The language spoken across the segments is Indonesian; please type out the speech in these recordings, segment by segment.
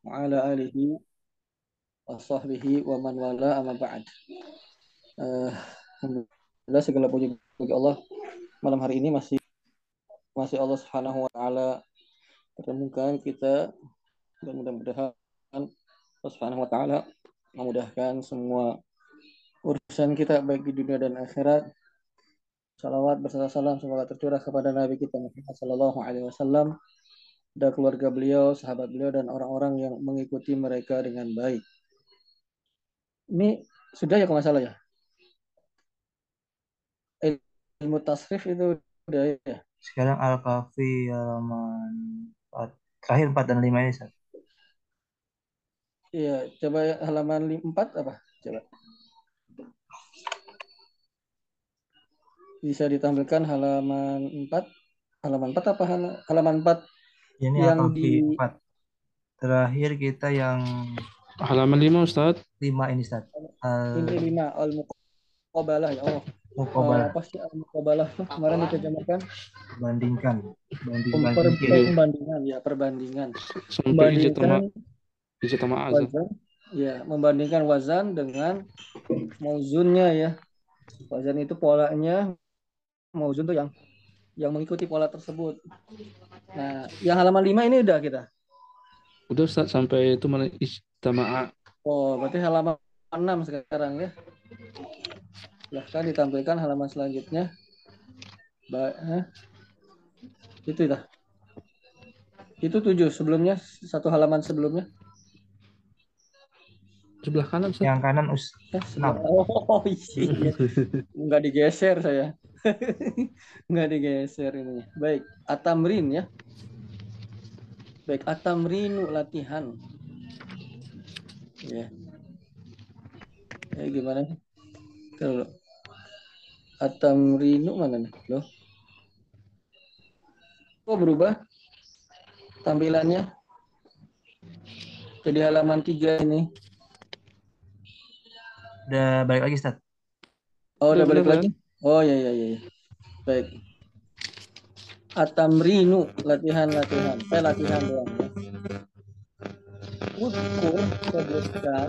wa ala alihi wa sahbihi wa man wala amma ba'd. Alhamdulillah segala puji bagi Allah malam hari ini masih masih Allah Subhanahu wa taala pertemukan kita dan mudah-mudahan Allah Subhanahu wa taala memudahkan semua urusan kita baik di dunia dan akhirat. Salawat beserta salam semoga tercurah kepada Nabi kita Muhammad Sallallahu Alaihi Wasallam dan keluarga beliau, sahabat beliau dan orang-orang yang mengikuti mereka dengan baik. Ini sudah ya kalau salah ya? Ilmu tasrif itu udah ya? Sekarang Al-Kafi halaman 4, terakhir 4 dan 5 ini, Sat. Iya, coba halaman 4 apa? Coba. bisa ditampilkan halaman 4 halaman 4 apa halaman 4 ini yang di 4 terakhir kita yang halaman 5 Ustaz. 5 ini Ustaz. Uh, ini 5 al muqabalah ya Allah. Muqabalah. Uh, apa sih al muqabalah kemarin diterjemahkan. Bandingkan bandingkan. Per, perbandingan ya perbandingan. Sampai membandingkan ijtama wazan ya membandingkan wazan dengan mauzunnya ya. Wazan itu polanya mauzun tuh yang yang mengikuti pola tersebut. Nah, yang halaman 5 ini udah kita. Udah Ustaz, sampai itu mana ijtama'a. Oh, berarti halaman 6 sekarang ya. Silahkan ditampilkan halaman selanjutnya. Baik, eh. Itu dah. Itu tujuh sebelumnya, satu halaman sebelumnya. Sebelah kanan, Ustaz. Yang kanan us. Eh, oh, iya. Enggak digeser saya. nggak digeser ini. Baik, atamrin ya. Baik, atamrinu latihan. Ya. Ya gimana? Kalau atamrinu mana nih? Loh. Kok berubah tampilannya? Jadi halaman tiga ini. Udah balik lagi, Ustaz. Oh, udah, udah balik lagi? Oh ya ya ya. Baik. Atamrinu latihan latihan. Saya latihan doang. Ukur sebutkan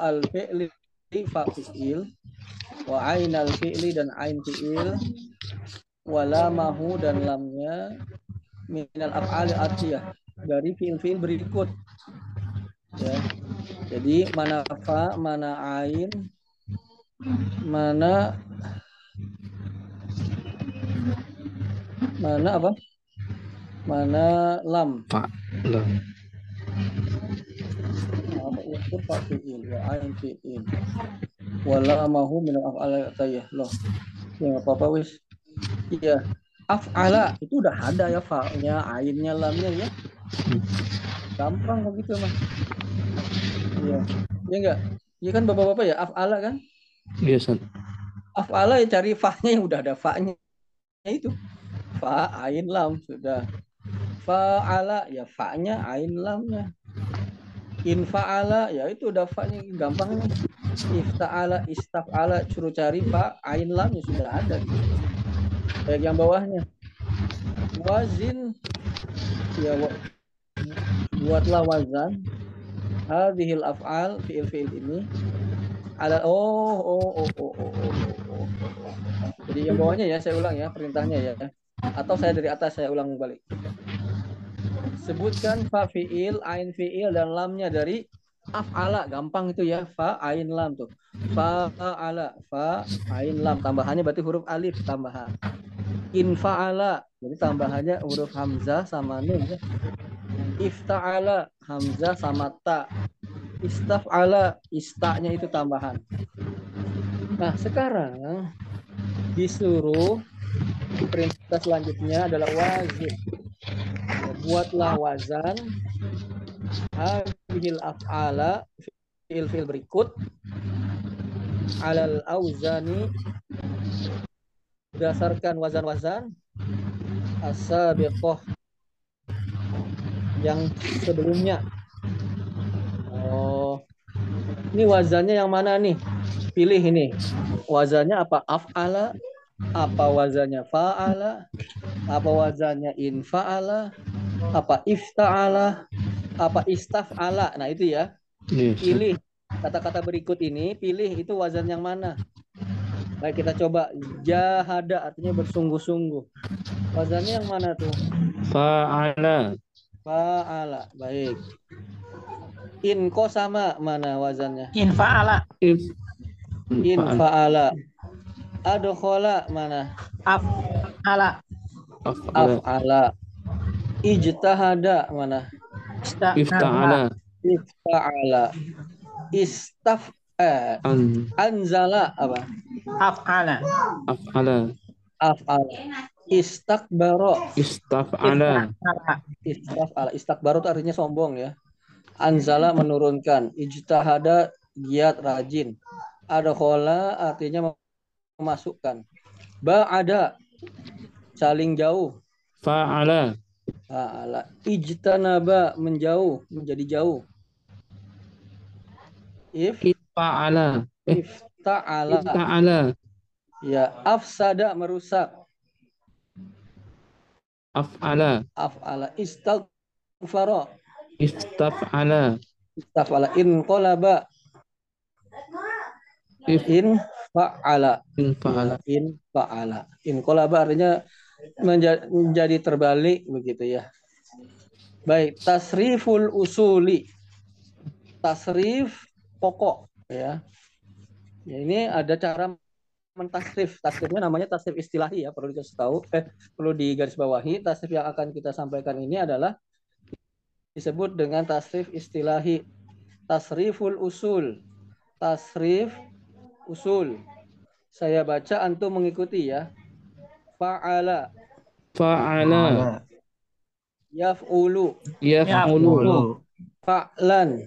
al fi'li fa fi'il wa ain al fi'li dan ain fi'il wala mahu dan lamnya minal af'ali atiyah dari fi'il-fi'il berikut ya. Jadi mana fa, mana ain, mana mana apa? Mana lam? Pak lam. Apa ukur pak fiil wa ain fiil. Wala mahu min af'ala tayah loh. Ya apa-apa wis. Iya. Af'ala itu udah ada ya fa'nya, ainnya, lamnya ya. Gampang begitu mah. Iya. Iya enggak? Iya kan bapak-bapak ya af'ala kan? Iya, San. Af'ala ya cari fa-nya yang udah ada fa-nya itu. Fa, ain, lam sudah. Fa'ala ya fa-nya, ain, lamnya. In fa'ala ya itu udah fa-nya gampang nih. Ifta'ala, istaf'ala suruh cari fa, ain, lamnya sudah ada. Baik yang bawahnya. Wazin ya buatlah wazan hadhil af'al fi'il-fi'il ini ada oh oh oh oh oh, oh, oh. jadi yang bawahnya ya saya ulang ya perintahnya ya. Atau saya dari atas saya ulang balik. Sebutkan fa fiil ain fiil dan lamnya dari af'ala. Gampang itu ya fa ain lam tuh. Fa ala fa ain lam. Tambahannya berarti huruf alif tambahan. In fa'ala jadi tambahannya huruf hamzah sama nun ya. Ifta'ala hamzah sama ta istaf'ala istaknya itu tambahan. Nah sekarang disuruh perintah selanjutnya adalah wazin buatlah wazan hadhil af'ala fi'il fi'il berikut. Alal auzani berdasarkan wazan-wazan asabiqah yang sebelumnya. Oh. Ini wazannya yang mana nih? Pilih ini. Wazannya apa? Af'ala, apa wazannya fa'ala, apa wazannya infa'ala, apa ifta'ala apa istaf'ala nah itu ya Iya, Ustaz. pilih kata-kata berikut ini pilih itu wazan yang mana baik kita coba jahada artinya bersungguh-sungguh wazannya yang mana tuh Fa'ala. fa'ala baik inko sama mana wazannya Infa'ala. If. in Fa'ala. fa'ala adkhala mana Af'ala. Af'ala. ijtahada mana Ista'ala. Ifta'ala. ifta'ala istaf eh, An. anzala apa Af'ala. Af'ala. af'ala istakbaro Istaf'ala. Af'ala. Istakbara, istakbara itu artinya sombong ya. Anzala menurunkan, ijtahada giat rajin. Adkhala artinya memasukkan. Ba'ada saling jauh. Fa'ala. Fa'ala ijtanaba menjauh, menjadi jauh. If Fa'ala. Eh, ifta'ala Ifta'ala. ya afsada merusak. Af'ala. Af'ala istaghfara Istaf'ala. istaf'ala inqalaba If. in fa'ala Infa'ala. Ya, in fa'ala. In kolaba artinya menja- menjadi terbalik begitu ya. Baik, tasriful usuli. Tasrif pokok ya. Ya ini ada cara mentasrif. Tasrifnya namanya tasrif istilahi ya, perlu dikasih tahu eh perlu digarisbawahi. Tasrif yang akan kita sampaikan ini adalah disebut dengan tasrif istilahi. Tasriful usul. Tasrif usul. Saya baca antum mengikuti ya. Fa'ala, Fa'ala. yaf'ulu, Yaf'ulu. Fa'lan,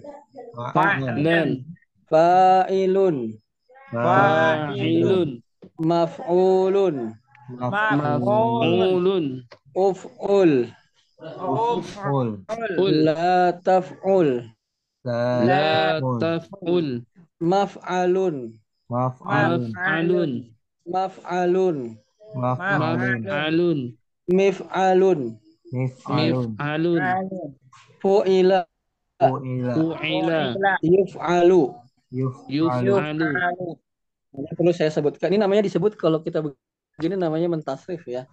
Fa'lan. fa'ilun, Fa'ilun. maf'ulun, Maf'ulun. uf'ul, Ul. Ul. la taf'ul, La. La Ul. taf'ul. Maf'alun. maf'alun, Maf'alun. maf'alun, Maf'alun. Maf'alun. mif'alun, Mif'alun. Fu'ila, Fu'ila. Yuf'alu. Yuf'alu. Perlu saya sebutkan. Ini namanya disebut kalau kita begini namanya mentasrif ya.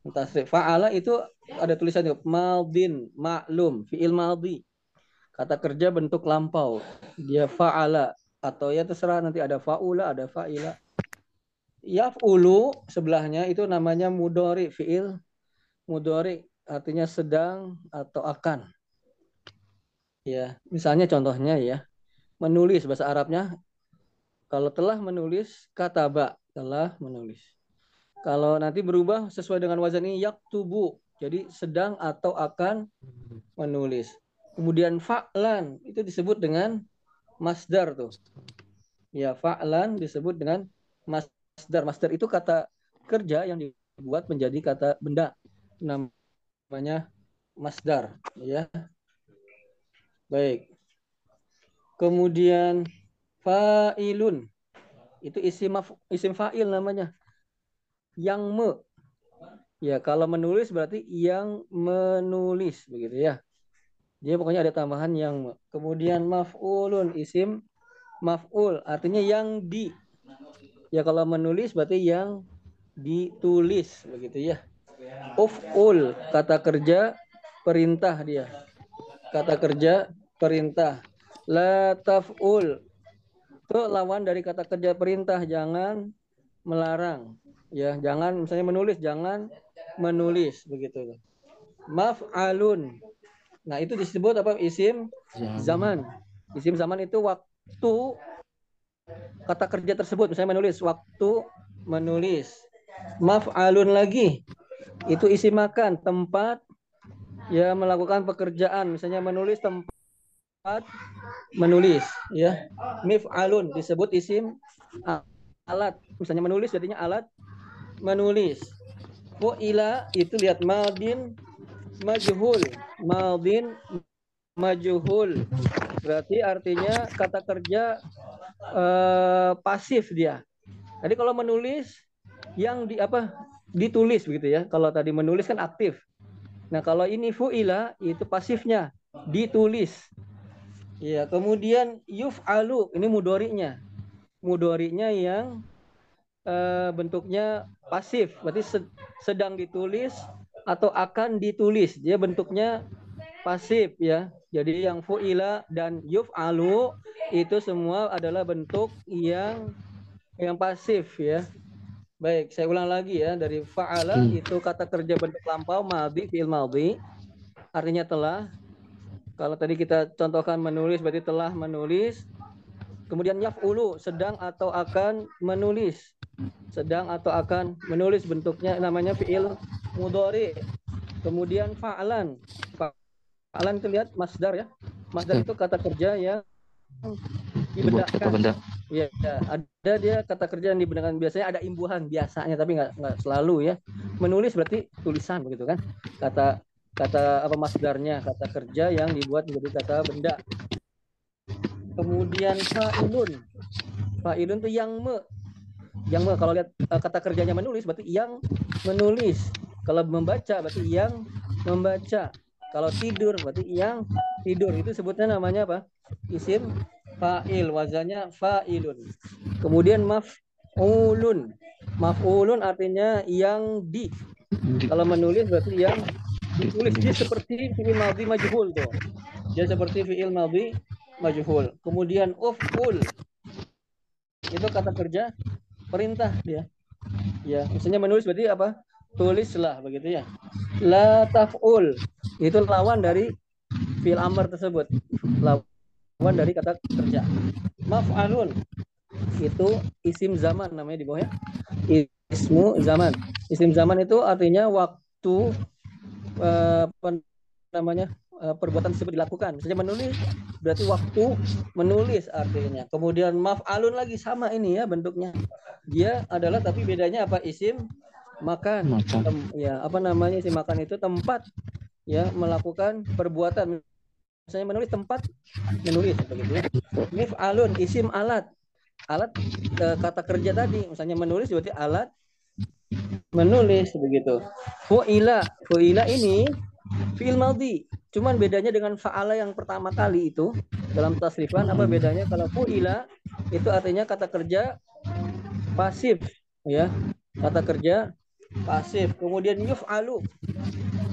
Mentasrif. Fa'ala itu ada tulisan itu maldin, maklum, fi'il maldi. Kata kerja bentuk lampau. Dia fa'ala atau ya terserah nanti ada fa'ula, ada fa'ila. Yaf'ulu sebelahnya itu namanya mudori, fi'il mudori artinya sedang atau akan. Ya, misalnya contohnya ya. Menulis bahasa Arabnya kalau telah menulis kata ba telah menulis. Kalau nanti berubah sesuai dengan wazan ini yaktubu. Jadi sedang atau akan menulis. Kemudian fa'lan itu disebut dengan masdar tuh. Ya, fa'lan disebut dengan masdar. Masdar itu kata kerja yang dibuat menjadi kata benda. Namanya masdar, ya. Baik. Kemudian fa'ilun itu isim isim fa'il namanya. Yang me. Ya, kalau menulis berarti yang menulis begitu ya. Jadi pokoknya ada tambahan yang me. Kemudian maf'ulun isim maf'ul artinya yang di. Ya kalau menulis berarti yang ditulis begitu ya. Uf'ul kata kerja perintah dia. Kata kerja perintah. La taf'ul itu lawan dari kata kerja perintah jangan melarang ya jangan misalnya menulis jangan menulis begitu. Maf'alun nah itu disebut apa? Isim zaman. isim zaman itu waktu kata kerja tersebut misalnya menulis waktu menulis. Maf'alun lagi. Itu isim makan tempat ya melakukan pekerjaan. Misalnya menulis tempat menulis ya. Mif'alun disebut isim alat. Misalnya menulis jadinya alat menulis. Fu'ila itu lihat maldin majhul. Maldin majhul. Berarti artinya kata kerja eh, pasif dia. Jadi kalau menulis yang di apa ditulis begitu ya. Kalau tadi menulis kan aktif. Nah, kalau ini fu'ila itu pasifnya. Ditulis. Ya, kemudian yuf'alu ini mudorinya. Mudorinya yang eh, bentuknya pasif, berarti sed- sedang ditulis atau akan ditulis. Dia bentuknya pasif ya. Jadi yang fu'ila dan yuf'alu itu semua adalah bentuk yang yang pasif ya. Baik, saya ulang lagi ya dari fa'ala Hmm. itu kata kerja bentuk lampau madhi fi'il madhi artinya telah. Kalau tadi kita contohkan menulis berarti telah menulis. Kemudian yaf'ulu sedang atau akan menulis. Sedang atau akan menulis bentuknya namanya fi'il mudhari. Kemudian fa'alan. Fa'alan itu lihat masdar ya. Masdar itu kata kerja yang dibedakan. Iya, ya, ada dia kata kerja yang dibedakan biasanya ada imbuhan biasanya tapi nggak nggak selalu ya. Menulis berarti tulisan begitu kan. Kata kata apa masdarnya, kata kerja yang dibuat menjadi kata benda. Kemudian fa'ilun. Fa'ilun itu yang me. Yang kalau lihat eh, kata kerjanya menulis berarti yang menulis. Kalau membaca berarti yang membaca. Kalau tidur berarti yang tidur. Itu sebutnya namanya apa? Isim fa'il wazannya fa'ilun. Kemudian maf'ulun. Maf'ulun artinya yang di. Kalau menulis berarti yang ditulis dia seperti fi'il madhi majhul tuh. Dia seperti fi'il madhi majhul. Kemudian uf'ul. Itu kata kerja perintah dia. Ya, misalnya menulis berarti apa? Tulislah begitu ya. La taf'ul. Itu lawan dari fi'il amr tersebut. Lawan dari kata kerja. Maf'alun itu isim zaman namanya di bawah ya. Ismu zaman. Isim zaman itu artinya waktu eh, apa namanya perbuatan tersebut dilakukan. Misalnya menulis berarti waktu menulis artinya. Kemudian maf'alun lagi sama ini ya bentuknya. Dia adalah tapi bedanya apa? Isim makan. Makan. Tem- ya apa namanya isim makan itu tempat ya melakukan perbuatan. Misalnya menulis tempat menulis begitu ya. Mif'alun isim alat. Alat eh, kata kerja tadi misalnya menulis berarti alat menulis begitu. Fu'ila, fu'ila ini fi'il madhi. Cuman bedanya dengan fa'ala yang pertama kali itu dalam tasrifan apa bedanya kalau fu'ila itu artinya kata kerja pasif ya. Kata kerja pasif. Kemudian yuf'alu.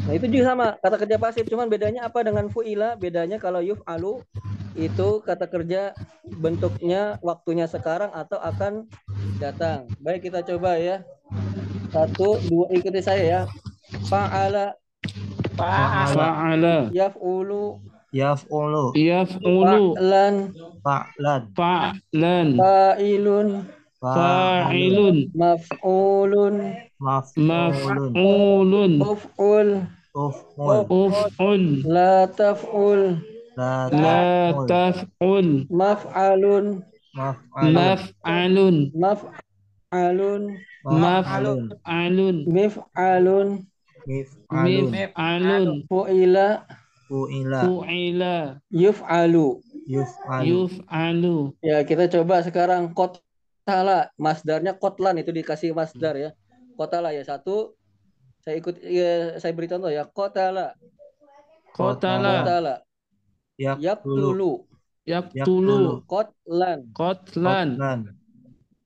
Nah, itu juga sama, kata kerja pasif. Cuman bedanya apa dengan fu'ila? Bedanya kalau yuf'alu itu kata kerja bentuknya waktunya sekarang atau akan datang. Baik kita coba ya. Satu, dua, ikuti saya ya. Fa'ala, Fa'ala. Fa'ala. yaf'ulu, Yaf'ulu. Yaf'ulu. fa'lan, Fa'lan. Fa'lan. fa'ilun, Fa'ilun. maf'ulun, Maf'ulun. Maf'ulun. uf'ul, Uf'ul. La taf'ul, La taf'ul. Maf'alun. Maf'alun. maf'alun, Maf'alun. Maf'alun. mif'alun, Mif'alun. Mif'alun. fu'ila, Fu'ila. Fu'ila. yuf'alu. Yuf'alu. Yuf'alu. Ya, kita coba sekarang kotala. Masdarnya kotlan itu dikasih masdar ya. Kotala ya satu. Saya ikut ya, saya beri contoh ya. Kotala, Qatala. kotala. Yaqtulu. Yaktulu, Yaqtulu. kotlan, Qatlan. Qatlan.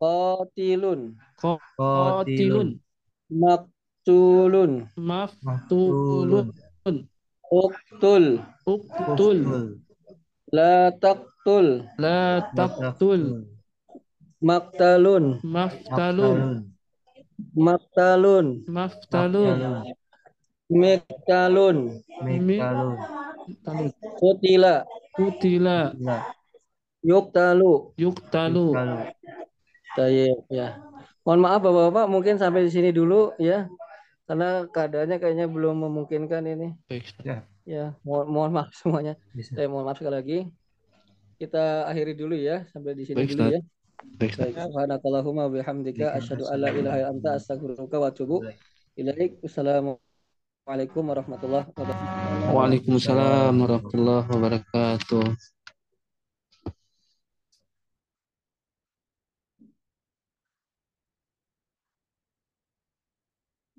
kotilun, Qatilun. Maktulun, Maftulun. uktul, Uqtul. la taktul, La taqtul. maktalun, Maftalun. maktalun, Maftalun. miktalun, Miktalun. Talun. kutila, Kutila. La. yuktalu. Yuf'alu. Tayyib, ya. Mohon maaf Bapak-bapak, mungkin sampai di sini dulu ya. Karena keadaannya kayaknya belum memungkinkan ini. Baik. Ya, mohon, mohon maaf semuanya. Bisa. Saya mohon maaf sekali lagi. Kita akhiri dulu ya, sampai di sini Baik, dulu ya. Baik. Subhanakallahumma wa bihamdika asyhadu an la ilaha illa anta astaghfiruka wa atubu ilaik. Wassalamualaikum warahmatullahi wabarakatuh. Waalaikumsalam warahmatullahi wabarakatuh.